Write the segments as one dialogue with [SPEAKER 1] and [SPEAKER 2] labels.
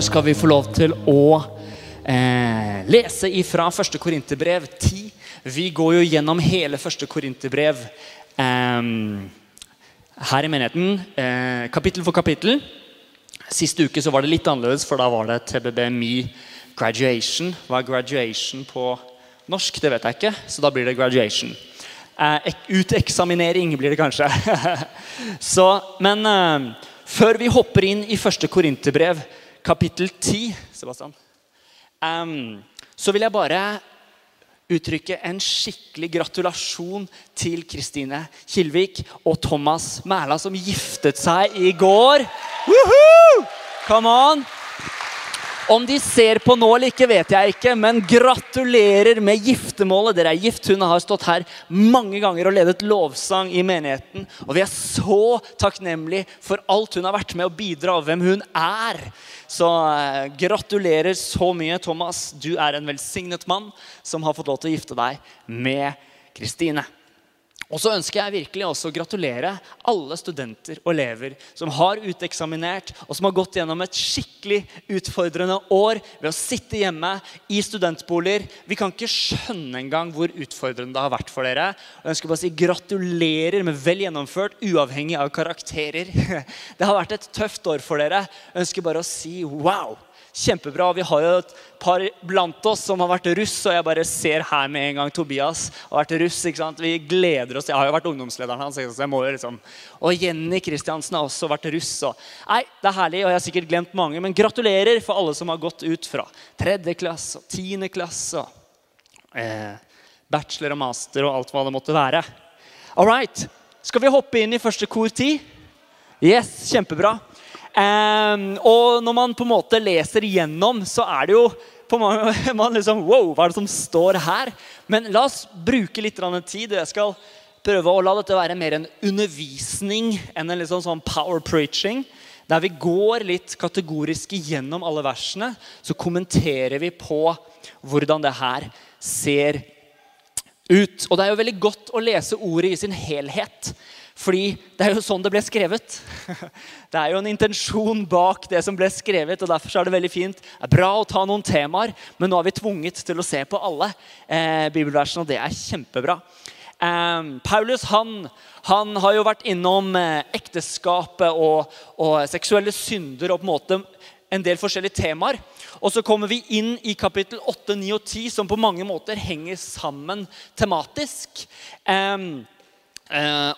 [SPEAKER 1] Dag skal vi få lov til å eh, lese ifra første Korinterbrev 10. Vi går jo gjennom hele første Korinterbrev eh, her i menigheten, eh, kapittel for kapittel. Siste uke så var det litt annerledes, for da var det TBB Me Graduation. Hva er graduation på norsk? Det vet jeg ikke, så da blir det graduation. Eh, uteksaminering blir det kanskje. så, men eh, før vi hopper inn i første Korinterbrev kapittel 10, Sebastian, um, så vil jeg bare uttrykke en skikkelig gratulasjon til Kristine Kilvik og Thomas Mæla, som giftet seg i går. Woohoo! Come on! Om de ser på nå eller ikke, vet jeg ikke, men gratulerer med giftermålet. Dere er gift. Hun har stått her mange ganger og ledet lovsang i menigheten. Og vi er så takknemlige for alt hun har vært med å bidra, og hvem hun er. Så uh, gratulerer så mye, Thomas. Du er en velsignet mann som har fått lov til å gifte deg med Kristine. Og så ønsker jeg virkelig også å gratulere alle studenter og elever som har uteksaminert, og som har gått gjennom et skikkelig utfordrende år ved å sitte hjemme i studentboliger. Vi kan ikke skjønne engang hvor utfordrende det har vært for dere. Og jeg ønsker bare å si gratulerer med vel gjennomført, uavhengig av karakterer. Det har vært et tøft år for dere. Jeg ønsker bare å si wow. Kjempebra. Vi har jo et par blant oss som har vært russ, og jeg bare ser her med en gang Tobias har vært russ. ikke sant? Vi gleder oss. Jeg har jo vært ungdomslederen hans. så jeg må jo liksom... Og Jenny Kristiansen har også vært russ. Og... Nei, Det er herlig, og jeg har sikkert glemt mange, men gratulerer for alle som har gått ut fra tredje klasse og tiende klasse. Og, eh, bachelor og master og alt hva det måtte være. All right. Skal vi hoppe inn i første kor ti? Yes, kjempebra. Um, og når man på en måte leser igjennom, så er det jo på man, man liksom, Wow, hva er det som står her? Men la oss bruke litt tid. Jeg skal prøve å la dette være mer en undervisning enn en liksom sånn power preaching. Der vi går litt kategorisk gjennom alle versene, så kommenterer vi på hvordan det her ser ut. Og det er jo veldig godt å lese ordet i sin helhet. Fordi det er jo sånn det ble skrevet. Det er jo en intensjon bak det som ble skrevet. og Derfor er det veldig fint. Det er bra å ta noen temaer, men nå er vi tvunget til å se på alle eh, bibelversene, og det er kjempebra. Eh, Paulus han, han, har jo vært innom eh, ekteskapet og, og, seksuelle synder og på en måte en del forskjellige temaer. Og så kommer vi inn i kapittel 8, 9 og 10, som på mange måter henger sammen tematisk. Eh,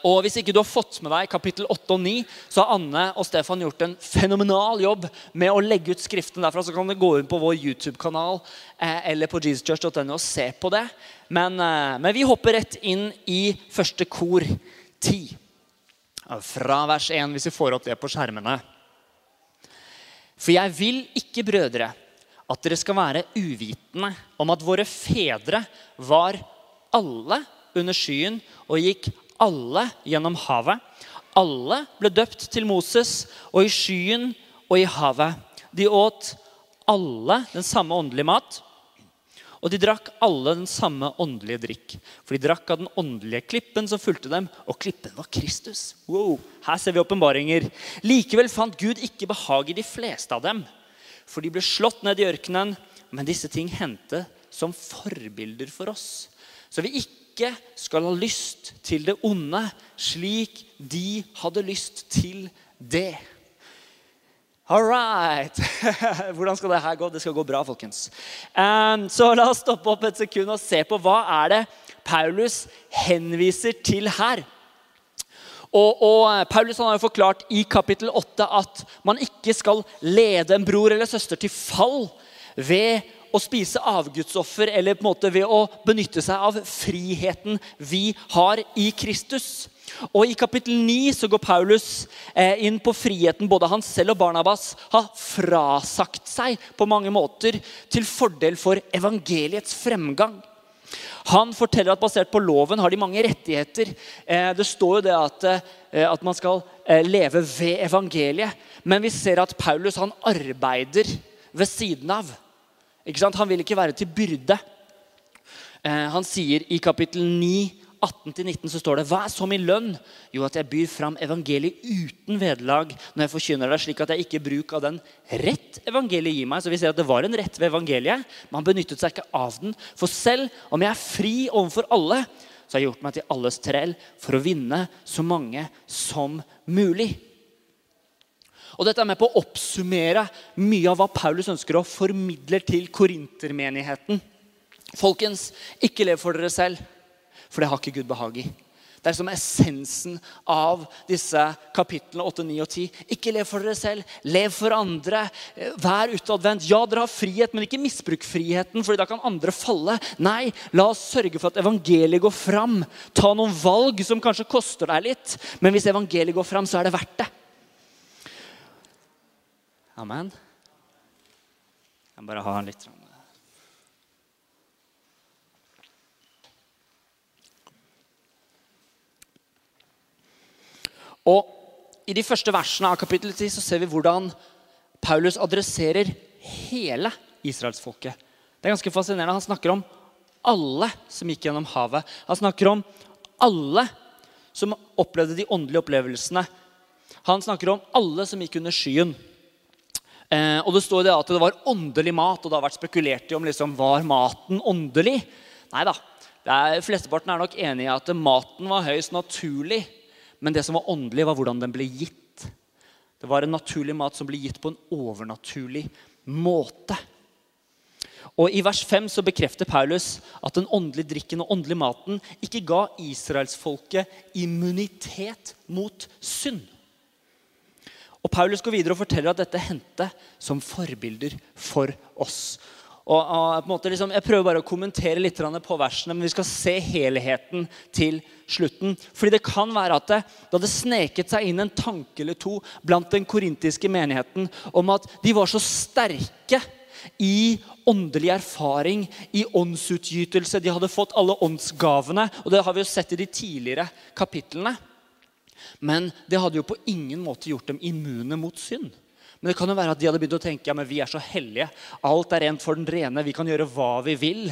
[SPEAKER 1] og Hvis ikke du har fått med deg kapittel 8 og 9, så har Anne og Stefan gjort en fenomenal jobb med å legge ut skriften derfra. Så kan du gå inn på vår YouTube-kanal eh, eller på jesuschurch.no og se på det. Men, eh, men, vi hopper rett inn i første kor 10. Fra vers 1, hvis vi får opp det på skjermene. For jeg vil ikke, brødre, at dere skal være uvitende om at våre fedre var alle under skyen og gikk alle gjennom havet. Alle ble døpt til Moses, og i skyen og i havet. De åt alle den samme åndelige mat, og de drakk alle den samme åndelige drikk. For de drakk av den åndelige klippen som fulgte dem, og klippen var Kristus. Wow, Her ser vi åpenbaringer. Likevel fant Gud ikke behag i de fleste av dem, for de ble slått ned i ørkenen. Men disse ting hendte som forbilder for oss, så vi ikke ikke skal ha lyst til det onde, slik de hadde lyst til det. All right. Hvordan skal det her gå? Det skal gå bra, folkens. Um, så la oss stoppe opp et sekund og se på hva er det Paulus henviser til her. Og, og Paulus har jo forklart i kapittel 8 at man ikke skal lede en bror eller søster til fall ved å spise avgudsoffer eller på en måte ved å benytte seg av friheten vi har i Kristus. Og I kapittel 9 så går Paulus eh, inn på friheten både han selv og Barnabas har frasagt seg på mange måter til fordel for evangeliets fremgang. Han forteller at basert på loven har de mange rettigheter. Eh, det står jo det at, eh, at man skal leve ved evangeliet. Men vi ser at Paulus han arbeider ved siden av. Han vil ikke være til byrde. Eh, han sier i kapittel 9 18-19 så står det Hva er så min lønn? Jo, at jeg byr fram evangeliet uten vederlag når jeg forkynner det, slik at jeg ikke bruk av den rett evangeliet gir meg. Så vi ser at det var en rett ved evangeliet, men han benyttet seg ikke av den. For selv om jeg er fri overfor alle, så har jeg gjort meg til alles trell for å vinne så mange som mulig. Og Dette er med på å oppsummere mye av hva Paulus ønsker å formidle til korintermenigheten. Folkens, ikke lev for dere selv, for det har ikke Gud behag i. Det er som essensen av disse kapitlene 8, 9 og 10. Ikke lev for dere selv, lev for andre. Vær utadvendt. Ja, dere har frihet, men ikke misbruk friheten, for da kan andre falle. Nei, la oss sørge for at evangeliet går fram. Ta noen valg som kanskje koster deg litt, men hvis evangeliet går fram, så er det verdt det. Amen. Jeg bare ha litt Og I de første versene av kapittel 10 så ser vi hvordan Paulus adresserer hele israelsfolket. Det er ganske fascinerende. Han snakker om alle som gikk gjennom havet. Han snakker om alle som opplevde de åndelige opplevelsene. Han snakker om alle som gikk under skyen. Eh, og Det står det at det var åndelig mat, og det har vært spekulert i om liksom, var maten åndelig. Nei da. Flesteparten er nok enig i at maten var høyst naturlig. Men det som var åndelig, var hvordan den ble gitt. Det var en naturlig mat som ble gitt på en overnaturlig måte. Og I vers 5 så bekrefter Paulus at den åndelige drikken og åndelige maten ikke ga israelsfolket immunitet mot synd. Og Paulus går videre og forteller at dette hendte som forbilder for oss. Og, og liksom, Jeg prøver bare å kommentere litt på versene, men vi skal se helheten til slutten. Fordi det kan være at det, det hadde sneket seg inn en tanke eller to blant den korintiske menigheten om at de var så sterke i åndelig erfaring, i åndsutgytelse. De hadde fått alle åndsgavene, og det har vi jo sett i de tidligere kapitlene. Men det hadde jo på ingen måte gjort dem immune mot synd. Men det kan jo være at de hadde begynt å tenke ja, men vi er så hellige. Alt er rent for den rene. Vi kan gjøre hva vi vil.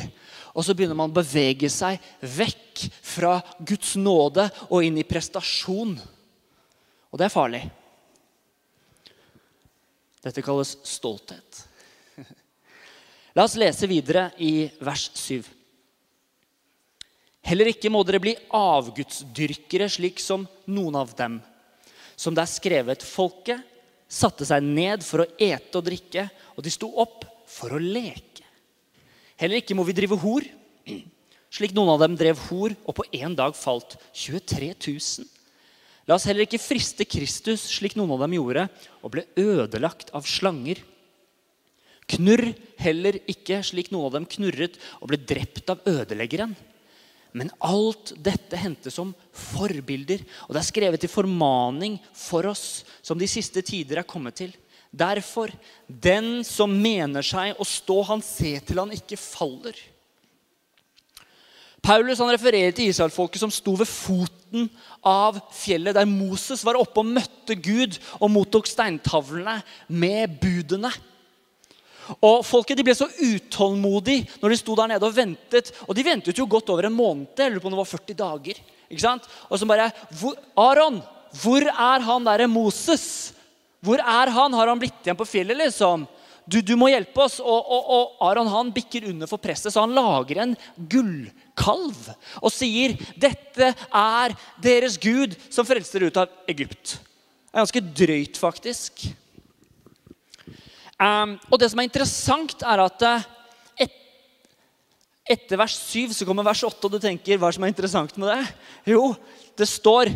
[SPEAKER 1] Og så begynner man å bevege seg vekk fra Guds nåde og inn i prestasjon. Og det er farlig. Dette kalles stolthet. La oss lese videre i vers 7. Heller ikke må dere bli avgudsdyrkere slik som noen av dem. Som det er skrevet, folket satte seg ned for å ete og drikke, og de sto opp for å leke. Heller ikke må vi drive hor, slik noen av dem drev hor, og på én dag falt 23 000. La oss heller ikke friste Kristus, slik noen av dem gjorde, og ble ødelagt av slanger. Knurr heller ikke, slik noen av dem knurret og ble drept av ødeleggeren. Men alt dette hentes som forbilder, og det er skrevet til formaning for oss, som de siste tider er kommet til. Derfor, den som mener seg å stå, han ser til han ikke faller. Paulus han refererer til israelfolket som sto ved foten av fjellet, der Moses var oppe og møtte Gud og mottok steintavlene med budene. Og Folket de ble så utålmodige når de sto der nede og ventet. Og de ventet jo godt over en måned. Jeg lurer på om det var 40 dager. Ikke sant? Og så bare hvor, Aron, hvor er han derre Moses? Hvor er han? Har han blitt igjen på fjellet, liksom? Du, du må hjelpe oss. Og, og, og Aron han bikker under for presset, så han lager en gullkalv og sier dette er deres Gud som frelser ut av Egypt. Det er ganske drøyt, faktisk. Um, og det som er interessant, er at eh, et, etter vers 7 så kommer vers 8, og du tenker hva som er interessant med det? Jo, det står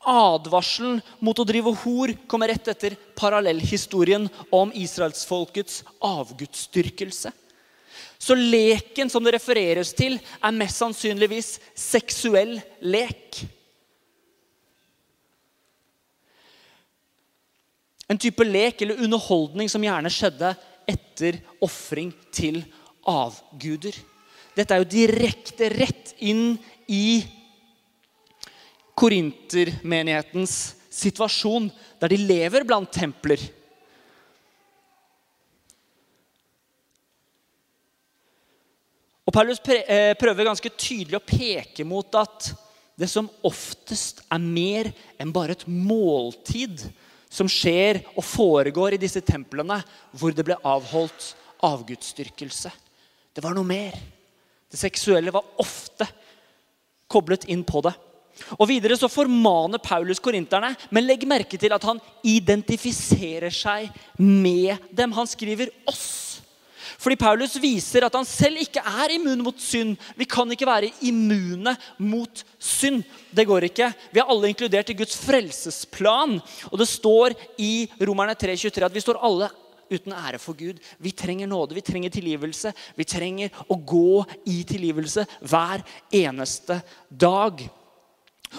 [SPEAKER 1] Advarselen mot å drive hor kommer rett etter parallellhistorien om israelsfolkets avgudsdyrkelse. Så leken som det refereres til, er mest sannsynligvis seksuell lek. En type lek eller underholdning som gjerne skjedde etter ofring til avguder. Dette er jo direkte rett inn i korintermenighetens situasjon, der de lever blant templer. Og Paulus eh, prøver ganske tydelig å peke mot at det som oftest er mer enn bare et måltid som skjer og foregår i disse templene hvor det ble avholdt avgudsdyrkelse. Det var noe mer. Det seksuelle var ofte koblet inn på det. Og Videre så formaner Paulus korinterne, men legg merke til at han identifiserer seg med dem. Han skriver 'oss'. Fordi Paulus viser at han selv ikke er immun mot synd. Vi kan ikke være immune mot synd. Det går ikke. Vi er alle inkludert i Guds frelsesplan. Og det står i Romerne 3,23 at vi står alle uten ære for Gud. Vi trenger nåde, vi trenger tilgivelse. Vi trenger å gå i tilgivelse hver eneste dag.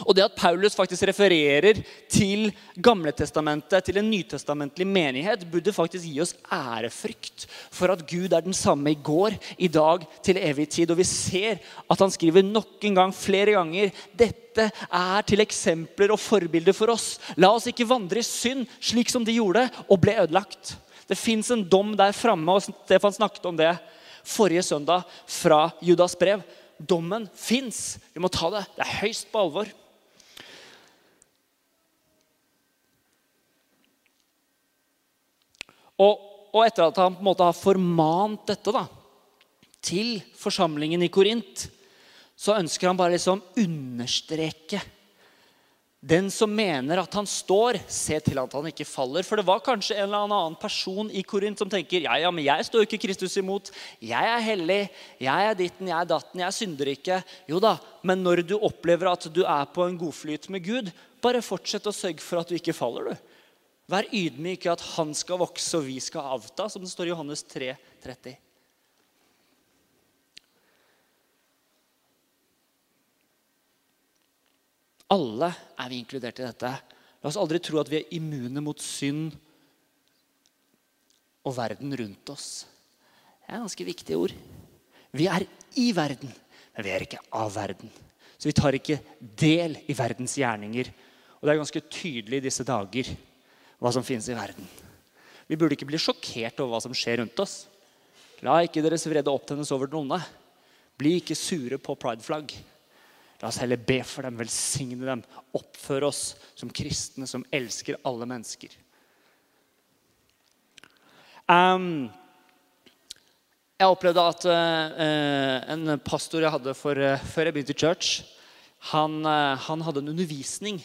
[SPEAKER 1] Og det at Paulus faktisk refererer til Gamletestamentet, til en nytestamentlig menighet, burde faktisk gi oss ærefrykt for at Gud er den samme i går, i dag, til evig tid. Og vi ser at han skriver nok en gang, flere ganger, dette er til eksempler og forbilder for oss. La oss ikke vandre i synd slik som de gjorde, og ble ødelagt. Det fins en dom der framme, og Stefan snakket om det forrige søndag fra Judas brev. Dommen fins. Vi må ta det. Det er høyst på alvor. Og, og, etter at han på en måte har formant dette da, til forsamlingen i Korint, så ønsker han bare liksom understreke den som mener at han står, se til at han ikke faller. For det var kanskje en eller annen person i Korint som tenker ja, ja, men jeg står ikke Kristus imot. Jeg er hellig, jeg er ditten, jeg er datten, jeg synder ikke. Jo da, men når du opplever at du er på en godflyt med Gud, bare fortsett å sørge for at du ikke faller, du. Vær ydmyk i at han skal vokse og vi skal avta, som det står i Johannes 3, 30. Alle er vi inkludert i dette. La oss aldri tro at vi er immune mot synd og verden rundt oss. Det er ganske viktige ord. Vi er i verden, men vi er ikke av verden. Så vi tar ikke del i verdens gjerninger. Og det er ganske tydelig i disse dager hva som finnes i verden. Vi burde ikke bli sjokkert over hva som skjer rundt oss. La ikke deres vrede opptennes over den onde. Bli ikke sure på prideflagg. La oss heller be for dem, velsigne dem, oppføre oss som kristne som elsker alle mennesker. Um, jeg opplevde at uh, en pastor jeg hadde for, uh, før jeg begynte i church, han, uh, han hadde en undervisning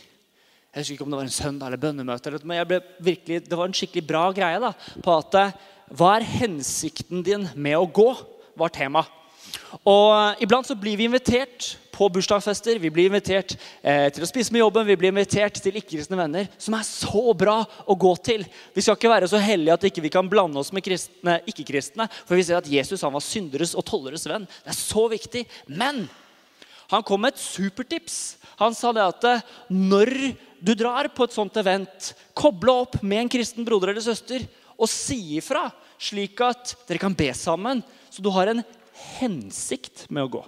[SPEAKER 1] jeg husker ikke om det var en søndag eller bønnemøte. men virkelig, det var en skikkelig bra greie da, på at hva er hensikten din med å gå? var tema. Og Iblant så blir vi invitert på bursdagsfester, vi blir invitert eh, til å spise med jobben, vi blir invitert til ikke-kristne venner, som er så bra å gå til. Vi skal ikke være så hellige at ikke vi ikke kan blande oss med ikke-kristne, for vi ser at Jesus han var synderes og tolleres venn. Det er så viktig. Men han kom med et supertips. Han sa det at eh, når du drar på et sånt event, koble opp med en kristen broder eller søster og si ifra, slik at dere kan be sammen, så du har en hensikt med å gå.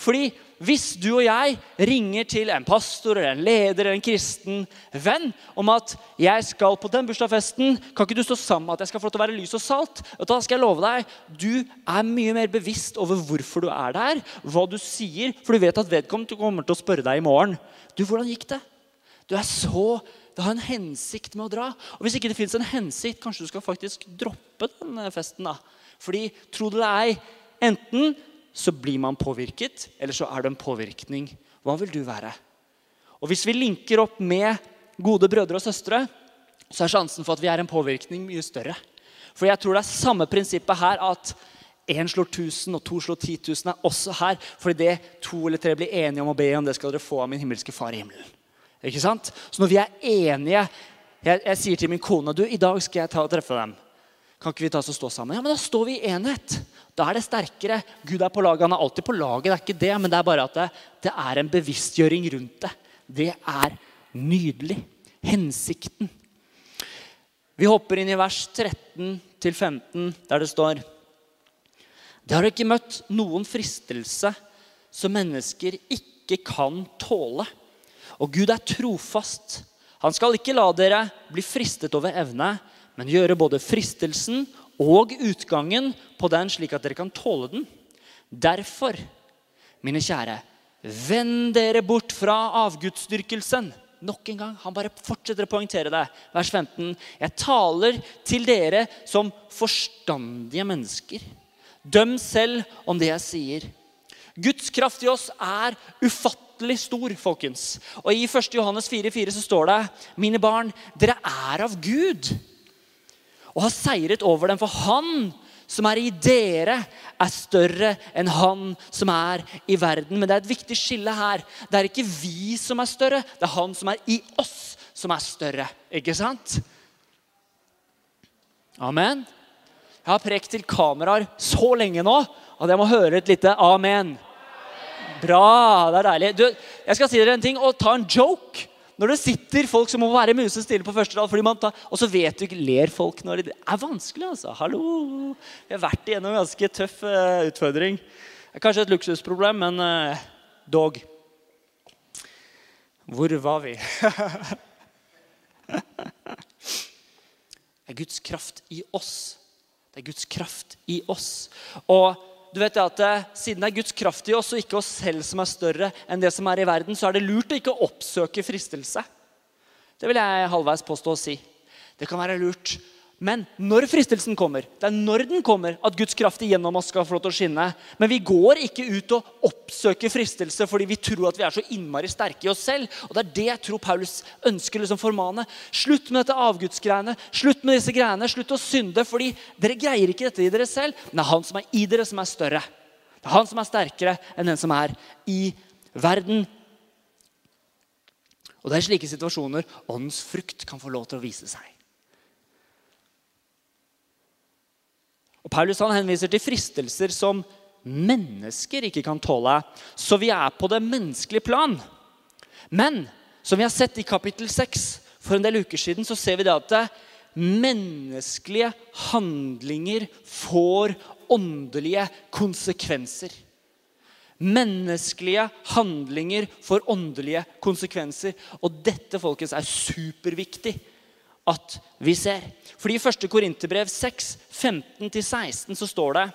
[SPEAKER 1] Fordi hvis du og jeg ringer til en pastor eller en leder eller en kristen venn om at jeg skal på den bursdagsfesten, kan ikke du stå sammen med at jeg skal få lov til å være lys og salt? Da skal jeg love deg, Du er mye mer bevisst over hvorfor du er der, hva du sier, for du vet at vedkommende kommer til å spørre deg i morgen. Du, hvordan gikk det? Du er så Det har en hensikt med å dra. Og Hvis ikke det fins en hensikt, kanskje du skal faktisk droppe den festen. da. Fordi, tro det eller ei, enten så blir man påvirket, eller så er det en påvirkning. Hva vil du være? Og Hvis vi linker opp med gode brødre og søstre, så er sjansen for at vi er en påvirkning, mye større. For jeg tror det er samme prinsippet her at én slår 1000 og to slår 10 000 er også her. Fordi det to eller tre blir enige om å be om, det skal dere få av min himmelske far i himmelen. Ikke sant? Så når vi er enige jeg, jeg, sier til min kone du, i dag skal jeg ta og treffe dem. Kan ikke vi ta oss og stå sammen? Ja, men Da står vi i enhet. Da er det sterkere. Gud er på laget. Han er alltid på laget. det er ikke det, Men det er bare at det, det er en bevisstgjøring rundt det. Det er nydelig. Hensikten. Vi hopper inn i vers 13-15, der det står Det har ikke møtt noen fristelse som mennesker ikke kan tåle. Og Gud er trofast. Han skal ikke la dere bli fristet over evne, men gjøre både fristelsen og utgangen på den, slik at dere kan tåle den. Derfor, mine kjære, vend dere bort fra avgudsdyrkelsen. Nok en gang, Han bare fortsetter å poengtere det. Vers 15. Jeg taler til dere som forstandige mennesker. Døm selv om det jeg sier. Guds kraft i oss er ufattelig stor, folkens. Og I 1. Johannes 4,4 så står det Mine barn, dere er av Gud og har seiret over dem. For Han som er i dere, er større enn han som er i verden. Men det er et viktig skille her. Det er ikke vi som er større, det er han som er i oss, som er større. Ikke sant? Amen. Jeg har prekt til kameraer så lenge nå at jeg må høre et lite amen. Bra. Det er deilig. Du, jeg skal si dere en ting og ta en joke. Når det sitter folk som må være musestille på første rad, fordi man tar, og så vet du ikke, ler folk når det er vanskelig. altså. Hallo! Vi har vært igjennom en ganske tøff uh, utfordring. Kanskje et luksusproblem, men uh, dog. Hvor var vi? det er Guds kraft i oss. Det er Guds kraft i oss. Og du vet at eh, Siden det er Guds kraft i oss og ikke oss selv som er større enn det som er i verden, så er det lurt å ikke oppsøke fristelse. Det vil jeg halvveis påstå å si. Det kan være lurt men når fristelsen kommer, det er når den kommer, at Guds kraft igjennom oss skal få lov til å skinne. Men vi går ikke ut og oppsøker fristelse fordi vi tror at vi er så innmari sterke i oss selv. Og Det er det jeg tror Paulus ønsker liksom formane. Slutt med dette avgudsgreiene. Slutt med disse greiene. Slutt å synde, fordi dere greier ikke dette i dere selv. Men det er han som er i dere, som er større. Det er han som er sterkere enn den som er i verden. Og det er slike situasjoner åndens frukt kan få lov til å vise seg. Og Paulus han henviser til fristelser som mennesker ikke kan tåle. Så vi er på det menneskelige plan. Men som vi har sett i kapittel 6 for en del uker siden, så ser vi det at menneskelige handlinger får åndelige konsekvenser. Menneskelige handlinger får åndelige konsekvenser. Og dette folkens, er superviktig at vi ser. Fordi I 1. Korinterbrev 6, 15-16 så står det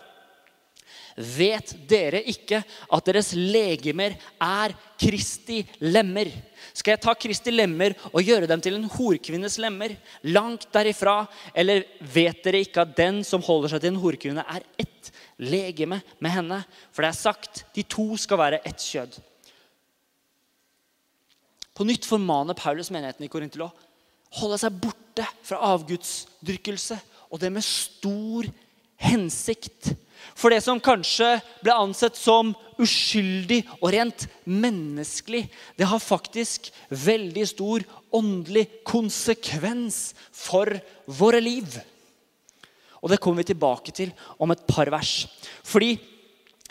[SPEAKER 1] Vet dere ikke at deres legemer er Kristi lemmer? Skal jeg ta Kristi lemmer og gjøre dem til en horkvinnes lemmer? Langt derifra. Eller vet dere ikke at den som holder seg til en horkvinne, er ett legeme med henne? For det er sagt, de to skal være ett kjød. På nytt formaner Paulus menigheten i Korintelå holde seg borte fra avgudsdyrkelse. Og det med stor hensikt. For det som kanskje ble ansett som uskyldig og rent menneskelig, det har faktisk veldig stor åndelig konsekvens for våre liv. Og det kommer vi tilbake til om et par vers. Fordi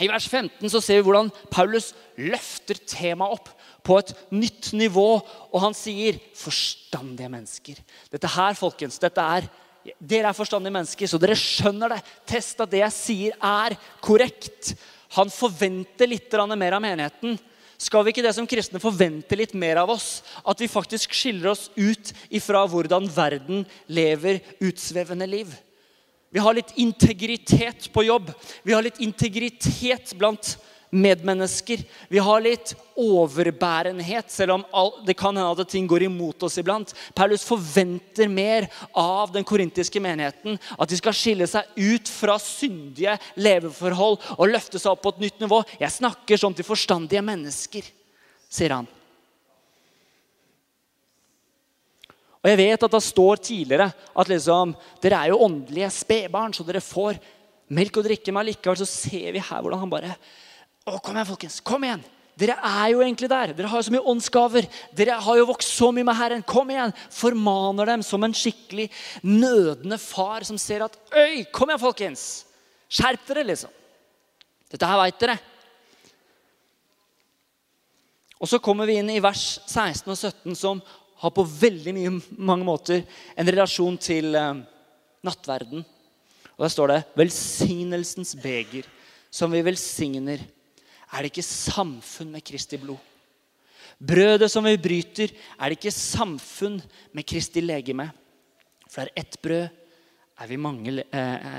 [SPEAKER 1] i vers 15 så ser vi hvordan Paulus løfter temaet opp på et nytt nivå. Og han sier 'forstandige mennesker'. Dette her, folkens, dette er Dere er forstandige mennesker, så dere skjønner det. Test at det jeg sier, er korrekt. Han forventer litt mer av menigheten. Skal vi ikke det som kristne forvente litt mer av oss? At vi faktisk skiller oss ut ifra hvordan verden lever utsvevende liv? Vi har litt integritet på jobb. Vi har litt integritet blant medmennesker. Vi har litt overbærenhet, selv om det kan hende at ting går imot oss iblant. Paulus forventer mer av den korintiske menigheten. At de skal skille seg ut fra syndige leveforhold og løfte seg opp på et nytt nivå. Jeg snakker sånn til forstandige mennesker, sier han. Og jeg vet at det står tidligere at liksom, dere er jo åndelige spedbarn, så dere får melk og drikke. Men likevel så ser vi her hvordan han bare å, Kom igjen, folkens. Kom igjen. Dere er jo egentlig der. Dere har jo så mye åndsgaver. Dere har jo vokst så mye med Herren. Kom igjen! Formaner dem som en skikkelig nødende far som ser at Øy, kom igjen, folkens! Skjerp dere, liksom. Dette her veit dere. Og så kommer vi inn i vers 16 og 17, som har på veldig mye, mange måter en relasjon til eh, nattverden. Og Der står det 'velsignelsens beger', som vi velsigner er det ikke samfunn med Kristi blod. Brødet som vi bryter, er det ikke samfunn med Kristi legeme. For det er ett brød, er vi, mange, eh,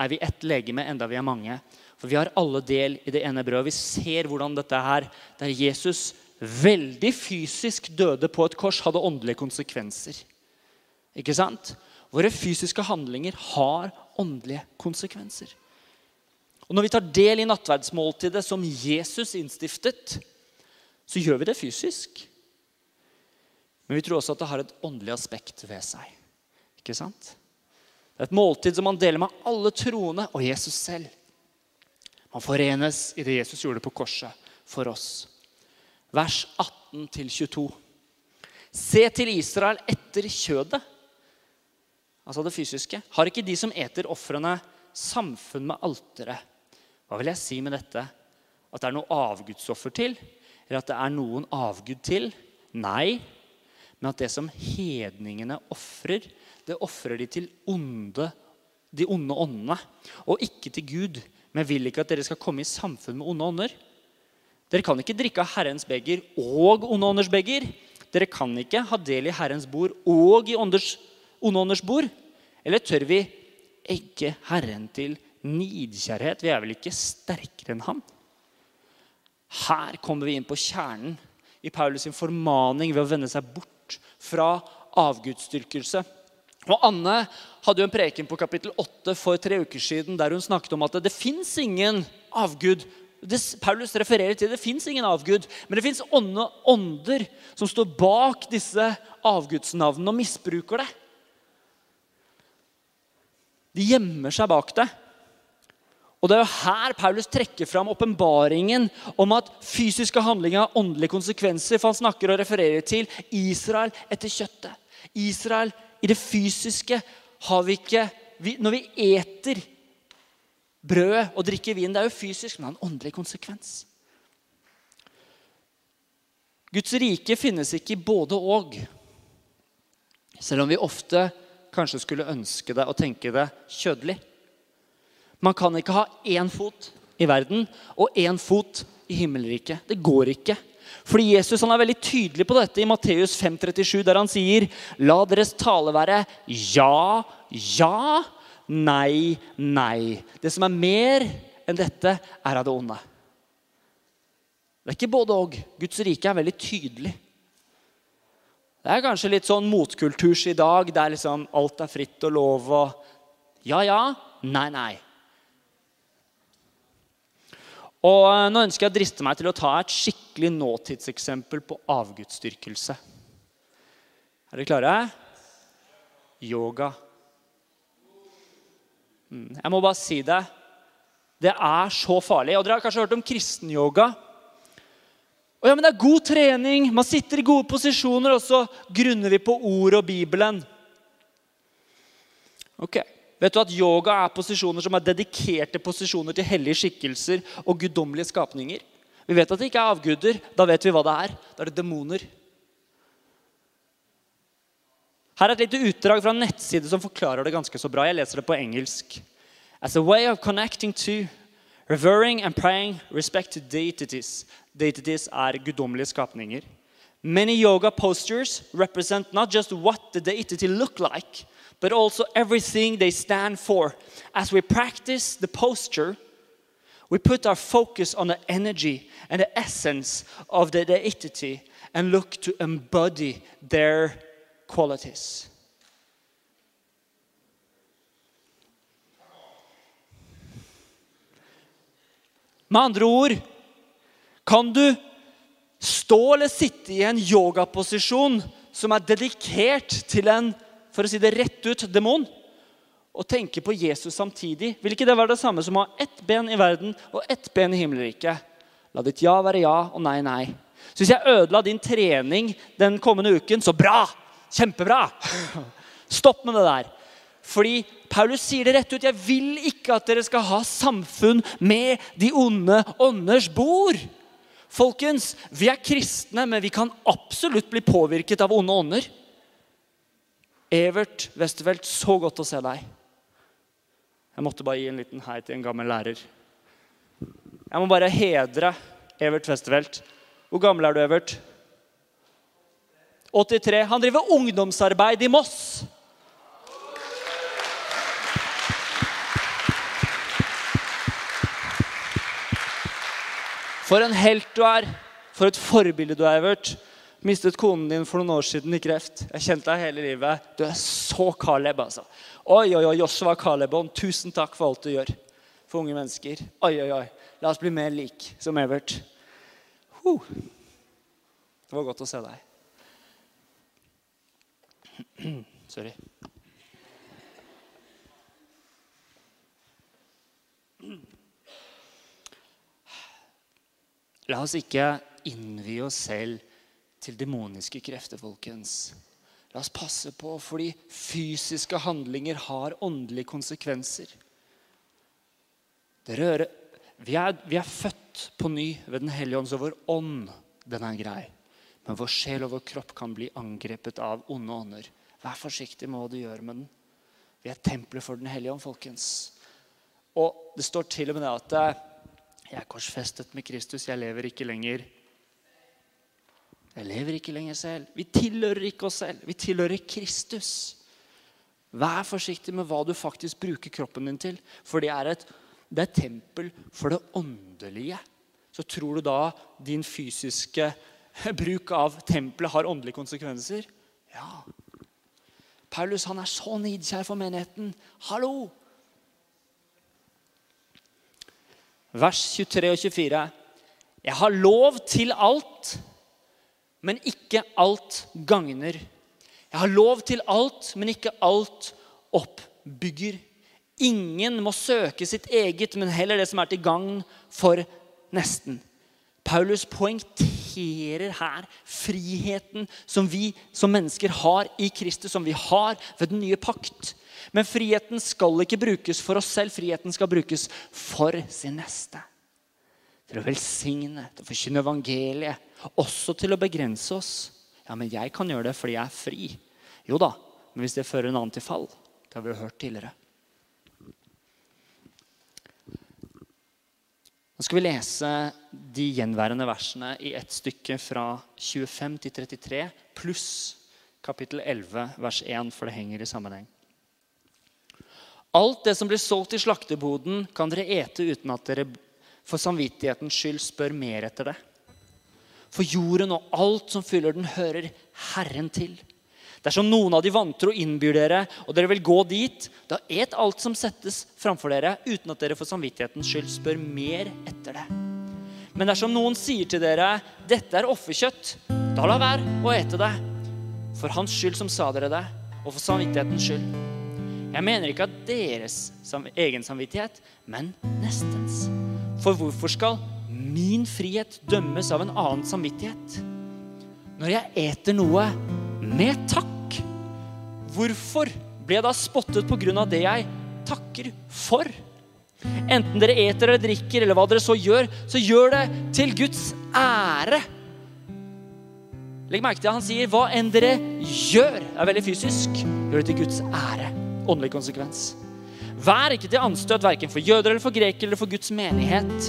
[SPEAKER 1] er vi ett legeme enda vi er mange. For vi har alle del i det ene brødet. Vi ser hvordan dette her, der Jesus veldig fysisk døde på et kors, hadde åndelige konsekvenser. Ikke sant? Våre fysiske handlinger har åndelige konsekvenser. Og Når vi tar del i nattverdsmåltidet som Jesus innstiftet, så gjør vi det fysisk. Men vi tror også at det har et åndelig aspekt ved seg. Ikke sant? Det er et måltid som man deler med alle troende og Jesus selv. Man forenes i det Jesus gjorde på korset for oss. Vers 18-22. Se til Israel etter kjødet, altså det fysiske. Har ikke de som eter ofrene, samfunn med alteret? Hva vil jeg si med dette? At det er noe avgudsoffer til? Eller at det er noen avgud til? Nei. Men at det som hedningene ofrer, det ofrer de til onde, de onde åndene. Og ikke til Gud. Men jeg vil ikke at dere skal komme i samfunn med onde ånder. Dere kan ikke drikke av Herrens beger og onde ånders beger. Dere kan ikke ha del i Herrens bord og i ånders, onde ånders bord. Eller tør vi egge Herren til nidkjærhet. Vi er vel ikke sterkere enn han? Her kommer vi inn på kjernen i Paulus' formaning ved å vende seg bort fra avgudsdyrkelse. Og Anne hadde jo en preken på kapittel 8 for tre uker siden der hun snakket om at det fins ingen avgud. Det, Paulus refererer til det fins ingen avgud, men det fins ånder som står bak disse avgudsnavnene og misbruker det. De gjemmer seg bak det. Og Det er jo her Paulus trekker fram åpenbaringen om at fysiske handlinger har åndelige konsekvenser. For han snakker og refererer til Israel etter kjøttet. Israel i det fysiske har vi ikke vi, Når vi eter brød og drikker vin, det er jo fysisk, men det har en åndelig konsekvens. Guds rike finnes ikke i både og. Selv om vi ofte kanskje skulle ønske det og tenke det kjødelig. Man kan ikke ha én fot i verden og én fot i himmelriket. Det går ikke. Fordi Jesus er veldig tydelig på dette i Matteus 5,37, der han sier La deres tale være ja, ja, nei, nei. Det som er mer enn dette, er av det onde. Det er ikke både og. Guds rike er veldig tydelig. Det er kanskje litt sånn motkulturs i dag, der liksom alt er fritt og lov og Ja, ja. Nei, nei. Og eh, Nå ønsker jeg å driste meg til å ta et skikkelig nåtidseksempel på avgudsdyrkelse. Er dere klare? Yoga. Mm, jeg må bare si det. Det er så farlig. Og Dere har kanskje hørt om kristenyoga. Og ja, men Det er god trening, man sitter i gode posisjoner, og så grunner vi på ord og Bibelen. Ok, Vet du at yoga er posisjoner som er dedikerte posisjoner til hellige skikkelser og guddommelige skapninger? Vi vet at det ikke er avguder. Da vet vi hva det er. Da er det demoner. Her er et lite utdrag fra en nettside som forklarer det ganske så bra. Jeg leser det på engelsk. As a way of connecting to, revering and praying respect to deities. Deities er guddommelige skapninger. Many yoga postures represent not just what the deity look like, but also everything they stand for. As we practice the posture, we put our focus on the energy and the essence of the deity and look to embody their qualities. Med andre ord kan du stå eller sitte i en yogaposisjon som er dedikert til en for å si det rett ut, demon, og tenke på Jesus samtidig, vil ikke det være det samme som å ha ett ben i verden og ett ben i himmelriket? La ditt ja være ja og nei, nei. Så hvis jeg ødela din trening den kommende uken, så bra! Kjempebra! Stopp med det der. Fordi Paulus sier det rett ut. Jeg vil ikke at dere skal ha samfunn med de onde ånders bord. Folkens, vi er kristne, men vi kan absolutt bli påvirket av onde ånder. Evert Westervelt, så godt å se deg. Jeg måtte bare gi en liten hei til en gammel lærer. Jeg må bare hedre Evert Westervelt. Hvor gammel er du, Evert? 83. Han driver ungdomsarbeid i Moss. For en helt du er. For et forbilde du er, Evert. Mistet konen din for noen år siden i kreft. Jeg kjente deg hele livet. Du er så Caleb, altså. Oi, oi, oi, Joshua Calebon, tusen takk for alt du gjør for unge mennesker. Oi, oi, oi. La oss bli mer lik som Evert. Huh. Det var godt å se deg. Sorry. La oss ikke innvie oss selv til demoniske krefter, folkens. La oss passe på, fordi fysiske handlinger har åndelige konsekvenser. Det rører, vi, er, vi er født på ny ved Den hellige ånd, så vår ånd den er grei. Men vår sjel og vår kropp kan bli angrepet av onde ånder. Vær forsiktig med hva du gjør med den. Vi er tempelet for Den hellige ånd, folkens. Og det står til og med det at eh, jeg er korsfestet med Kristus, jeg lever ikke lenger. Jeg lever ikke lenger selv. Vi tilhører ikke oss selv. Vi tilhører Kristus. Vær forsiktig med hva du faktisk bruker kroppen din til. For det er et, det er tempel for det åndelige. Så tror du da din fysiske bruk av tempelet har åndelige konsekvenser? Ja. Paulus han er så nidkjær for menigheten. Hallo! vers 23 og 24. Jeg har lov til alt, men ikke alt gagner. Jeg har lov til alt, men ikke alt oppbygger. Ingen må søke sitt eget, men heller det som er til gagn for nesten. Paulus poengterer her friheten som vi som mennesker har i Kristus, som vi har ved den nye pakt. Men friheten skal ikke brukes for oss selv. Friheten skal brukes for sin neste. Til å velsigne, til å forkynne evangeliet. Også til å begrense oss. Ja, men jeg kan gjøre det fordi jeg er fri. Jo da, men hvis det fører en annen til fall Det har vi jo hørt tidligere. Nå skal vi lese de gjenværende versene i ett stykke fra 25 til 33 pluss kapittel 11, vers 1, for det henger i sammenheng. Alt det som blir solgt i slakteboden, kan dere ete uten at dere for samvittighetens skyld spør mer etter det. For jorden og alt som fyller den, hører Herren til. Dersom noen av de vantro innbyr dere, og dere vil gå dit, da et alt som settes framfor dere, uten at dere for samvittighetens skyld spør mer etter det. Men dersom noen sier til dere, 'Dette er offerkjøtt', da la være å ete det. For hans skyld som sa dere det, og for samvittighetens skyld. Jeg mener ikke at deres egen samvittighet, men nestens. For hvorfor skal min frihet dømmes av en annen samvittighet? Når jeg eter noe med takk, hvorfor blir jeg da spottet på grunn av det jeg takker for? Enten dere eter eller drikker, eller hva dere så gjør, så gjør det til Guds ære. Legg merke til at han sier hva enn dere gjør, er veldig fysisk, gjør det til Guds ære åndelig konsekvens. Vær ikke til anstøt verken for jøder eller for grekere eller for Guds menighet.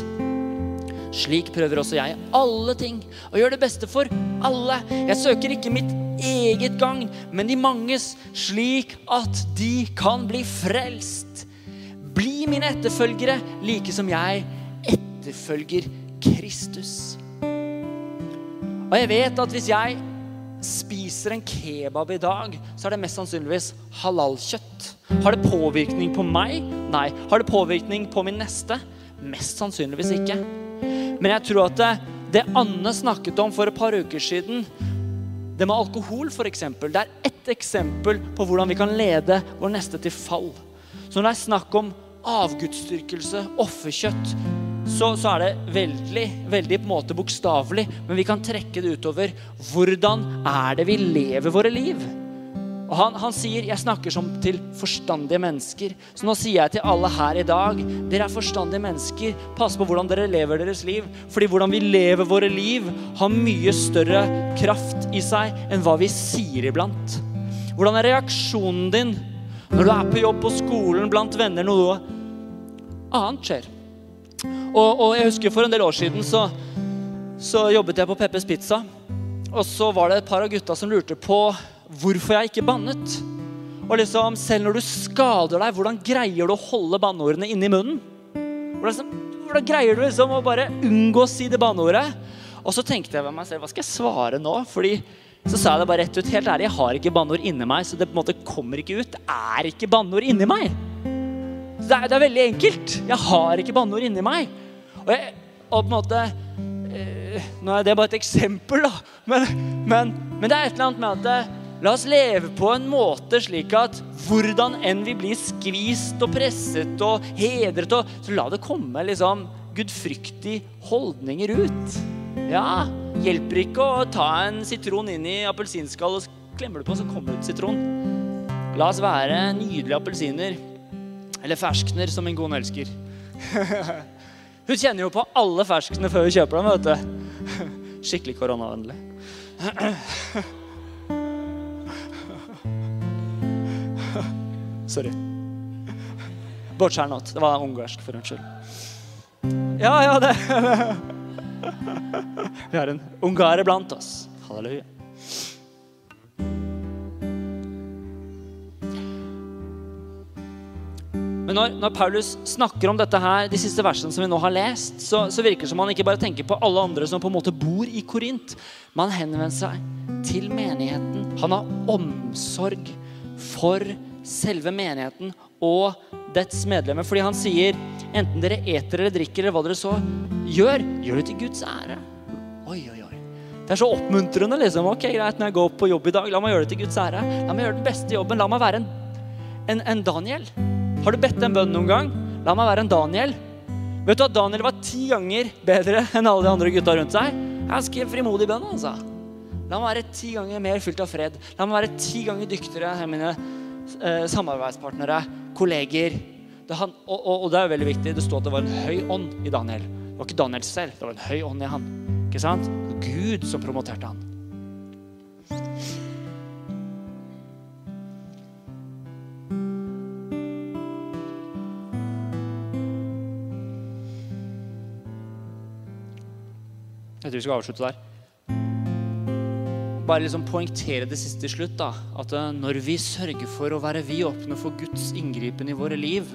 [SPEAKER 1] Slik prøver også jeg alle ting og gjør det beste for alle. Jeg søker ikke mitt eget gagn, men de manges, slik at de kan bli frelst. Bli mine etterfølgere, like som jeg etterfølger Kristus. Og jeg vet at hvis jeg spiser en kebab i dag, så er det mest sannsynligvis halalkjøtt. Har det påvirkning på meg? Nei. Har det påvirkning på min neste? Mest sannsynligvis ikke. Men jeg tror at det, det Anne snakket om for et par uker siden, det med alkohol f.eks., det er ett eksempel på hvordan vi kan lede vår neste til fall. Så når det er snakk om avgudsdyrkelse, offerkjøtt, så, så, er det veldig veldig på en måte bokstavelig, men vi kan trekke det utover. Hvordan er det vi lever våre liv? Og han, han, sier jeg snakker som til forstandige mennesker. Så nå sier jeg til alle her i dag dere er forstandige mennesker. Pass på hvordan dere lever deres liv. Fordi hvordan vi lever våre liv, har mye større kraft i seg enn hva vi sier iblant. Hvordan er reaksjonen din når du er på jobb på skolen, blant venner, noe annet skjer? Og, og, jeg husker For en del år siden så, så jobbet jeg på Peppes Pizza. Og så var det et par av gutta som lurte på hvorfor jeg ikke bannet. Og liksom, Selv når du skader deg, hvordan greier du å holde banneordene inni munnen? Hvordan, hvordan greier du liksom å bare unngå å si det banneordet. Og så tenkte jeg ved meg selv, hva skal jeg svare nå? Fordi så sa jeg det bare rett ut. Helt ærlig, jeg har ikke banneord inni meg, så det på en måte kommer ikke ut. Det er ikke banneord inni meg. Det er, det er, veldig enkelt. Jeg har ikke banneord inni meg. Og, jeg, og, på en måte eh, Nå er det bare et eksempel, da. Men, men, men, det er et eller annet med at det, eh, La oss leve på en måte slik at hvordan enn vi blir skvist og presset og hedret, og, så la det komme liksom gudfryktige holdninger ut. Ja, hjelper ikke å ta en sitron inn i appelsinskall og klemmer du på, så kommer det ut sitron. La oss være nydelige appelsiner. Eller ferskner, som min kone elsker. Hun kjenner jo på alle ferskene før hun kjøper dem. vet du. Skikkelig koronavennlig. Sorry. Bortskjernot. Det var ungarsk, for unnskyld. Ja, ja, det Vi har en ungarer blant oss. Halleluja. Men når, når, Paulus snakker om dette her, de siste versene som vi nå har lest, så, så virker det som han ikke bare tenker på alle andre som på en måte bor i Korint, men han henvender seg til menigheten. Han har omsorg for selve menigheten og dets medlemmer. Fordi han sier enten dere eter eller drikker eller hva dere så gjør, gjør det til Guds ære. Oi, oi, oi. Det er så oppmuntrende. liksom. Ok, greit, Når jeg går på jobb i dag, la meg gjøre det til Guds ære. La meg gjøre den beste jobben. La meg være en, en, en Daniel. Har du bedt en bønn noen gang? La meg være en Daniel. Vet du at Daniel var ti ganger bedre enn alle de andre gutta rundt seg? Skrev frimodig bønn. altså. La meg være ti ganger mer fylt av fred. La meg være ti ganger dyktigere enn mine eh, samarbeidspartnere, kolleger. Det han, og, og, og, det er veldig viktig. Det sto at det var en høy ånd i Daniel. Det var ikke Daniel selv, det var en høy ånd i han. Ikke sant? Gud som promoterte han. Jeg tror vi skal avslutte der bare liksom poengtere det siste til slutt. da, At eh, når vi sørger for å være vi åpne for Guds inngripen i våre liv,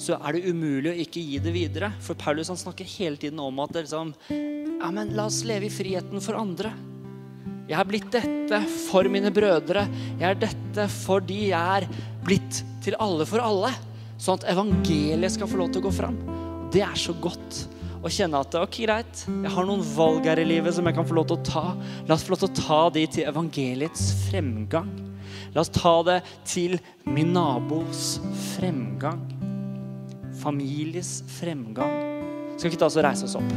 [SPEAKER 1] så er det umulig å ikke gi det videre. For Paulus han snakker hele tiden om at det liksom, ja, men la oss leve i friheten for andre. Jeg har blitt dette for mine brødre. Jeg er dette fordi jeg er blitt til alle for alle. Sånn at evangeliet skal få lov til å gå fram. Det er så godt og kjenne at ok, greit, jeg har noen valg her i livet som jeg kan få lov til å ta. La oss få lov til å ta de til evangeliets fremgang. La oss ta det til min nabos fremgang. Families fremgang. Skal vi ikke ta oss og reise oss opp?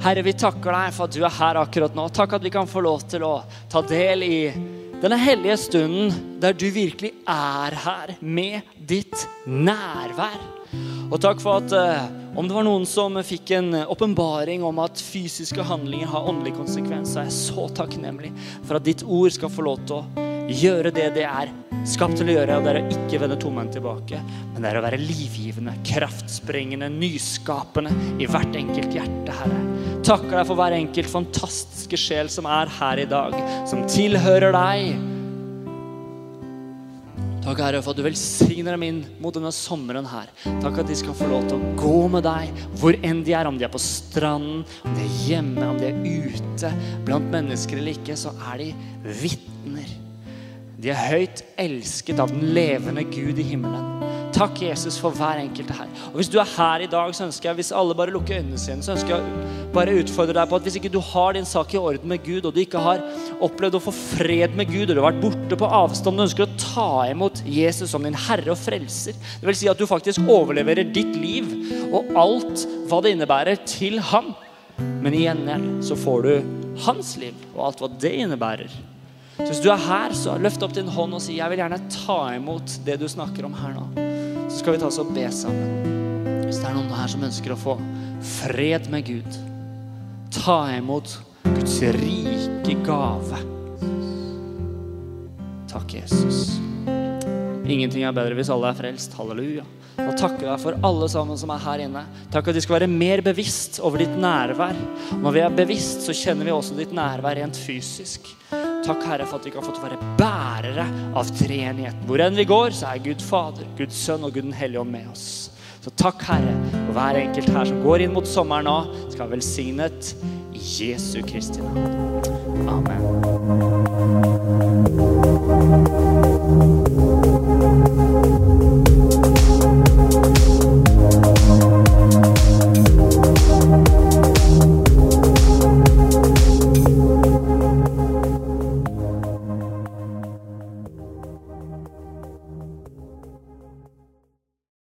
[SPEAKER 1] Herre, vi takker deg for at du er her akkurat nå. Takk at vi kan få lov til å ta del i denne hellige stunden der du virkelig er her med ditt nærvær. Og takk for at uh, om det var noen som fikk en åpenbaring om at fysiske handlinger har åndelige konsekvenser, er jeg så takknemlig for at ditt ord skal få lov til å gjøre det det er skapt til å gjøre. Og det er å ikke vende tomhendt tilbake, men det er å være livgivende, kraftsprengende, nyskapende i hvert enkelt hjerte, Herre. Takker deg for hver enkelt fantastiske sjel som er her i dag, som tilhører deg Takk, Herre, for at du velsigner dem inn mot denne sommeren her. Takk at de skal få lov til å gå med deg hvor enn de er. Om de er på stranden, om de er hjemme, om de er ute blant mennesker eller ikke, så er de vitner. De er høyt elsket av den levende Gud i himmelen. Takk, Jesus, for hver enkelte her. Og Hvis du er her i dag, så ønsker jeg, hvis alle bare lukker øynene sine, så ønsker jeg bare utfordre deg på at hvis ikke du har din sak i orden med Gud, og du ikke har opplevd å få fred med Gud, og du har vært borte på avstand, du ønsker å ta imot Jesus som din herre og frelser, det vil si at du faktisk overleverer ditt liv og alt hva det innebærer, til ham. Men i gjengjeld så får du hans liv og alt hva det innebærer. Så hvis du er her, så løft opp din hånd og si jeg vil gjerne ta imot det du snakker om her nå så skal vi ta oss og be sammen. Hvis det er noen her som ønsker å få fred med Gud, ta imot Guds rike gave. Takk, Jesus. Ingenting er bedre hvis alle er frelst. Halleluja. Og takker deg for alle sammen som er her inne. Takk at de skal være mer bevisst over ditt nærvær. Når vi er bevisst, så kjenner vi også ditt nærvær rent fysisk. Takk, Herre, for at vi kan få være bærere av treenigheten. Hvor enn vi går, så er Gud Fader, Guds Sønn og Gud den hellige ånd med oss. Så takk, Herre, for hver enkelt her som går inn mot sommeren nå, skal være velsignet i Jesu Kristi navn. Amen.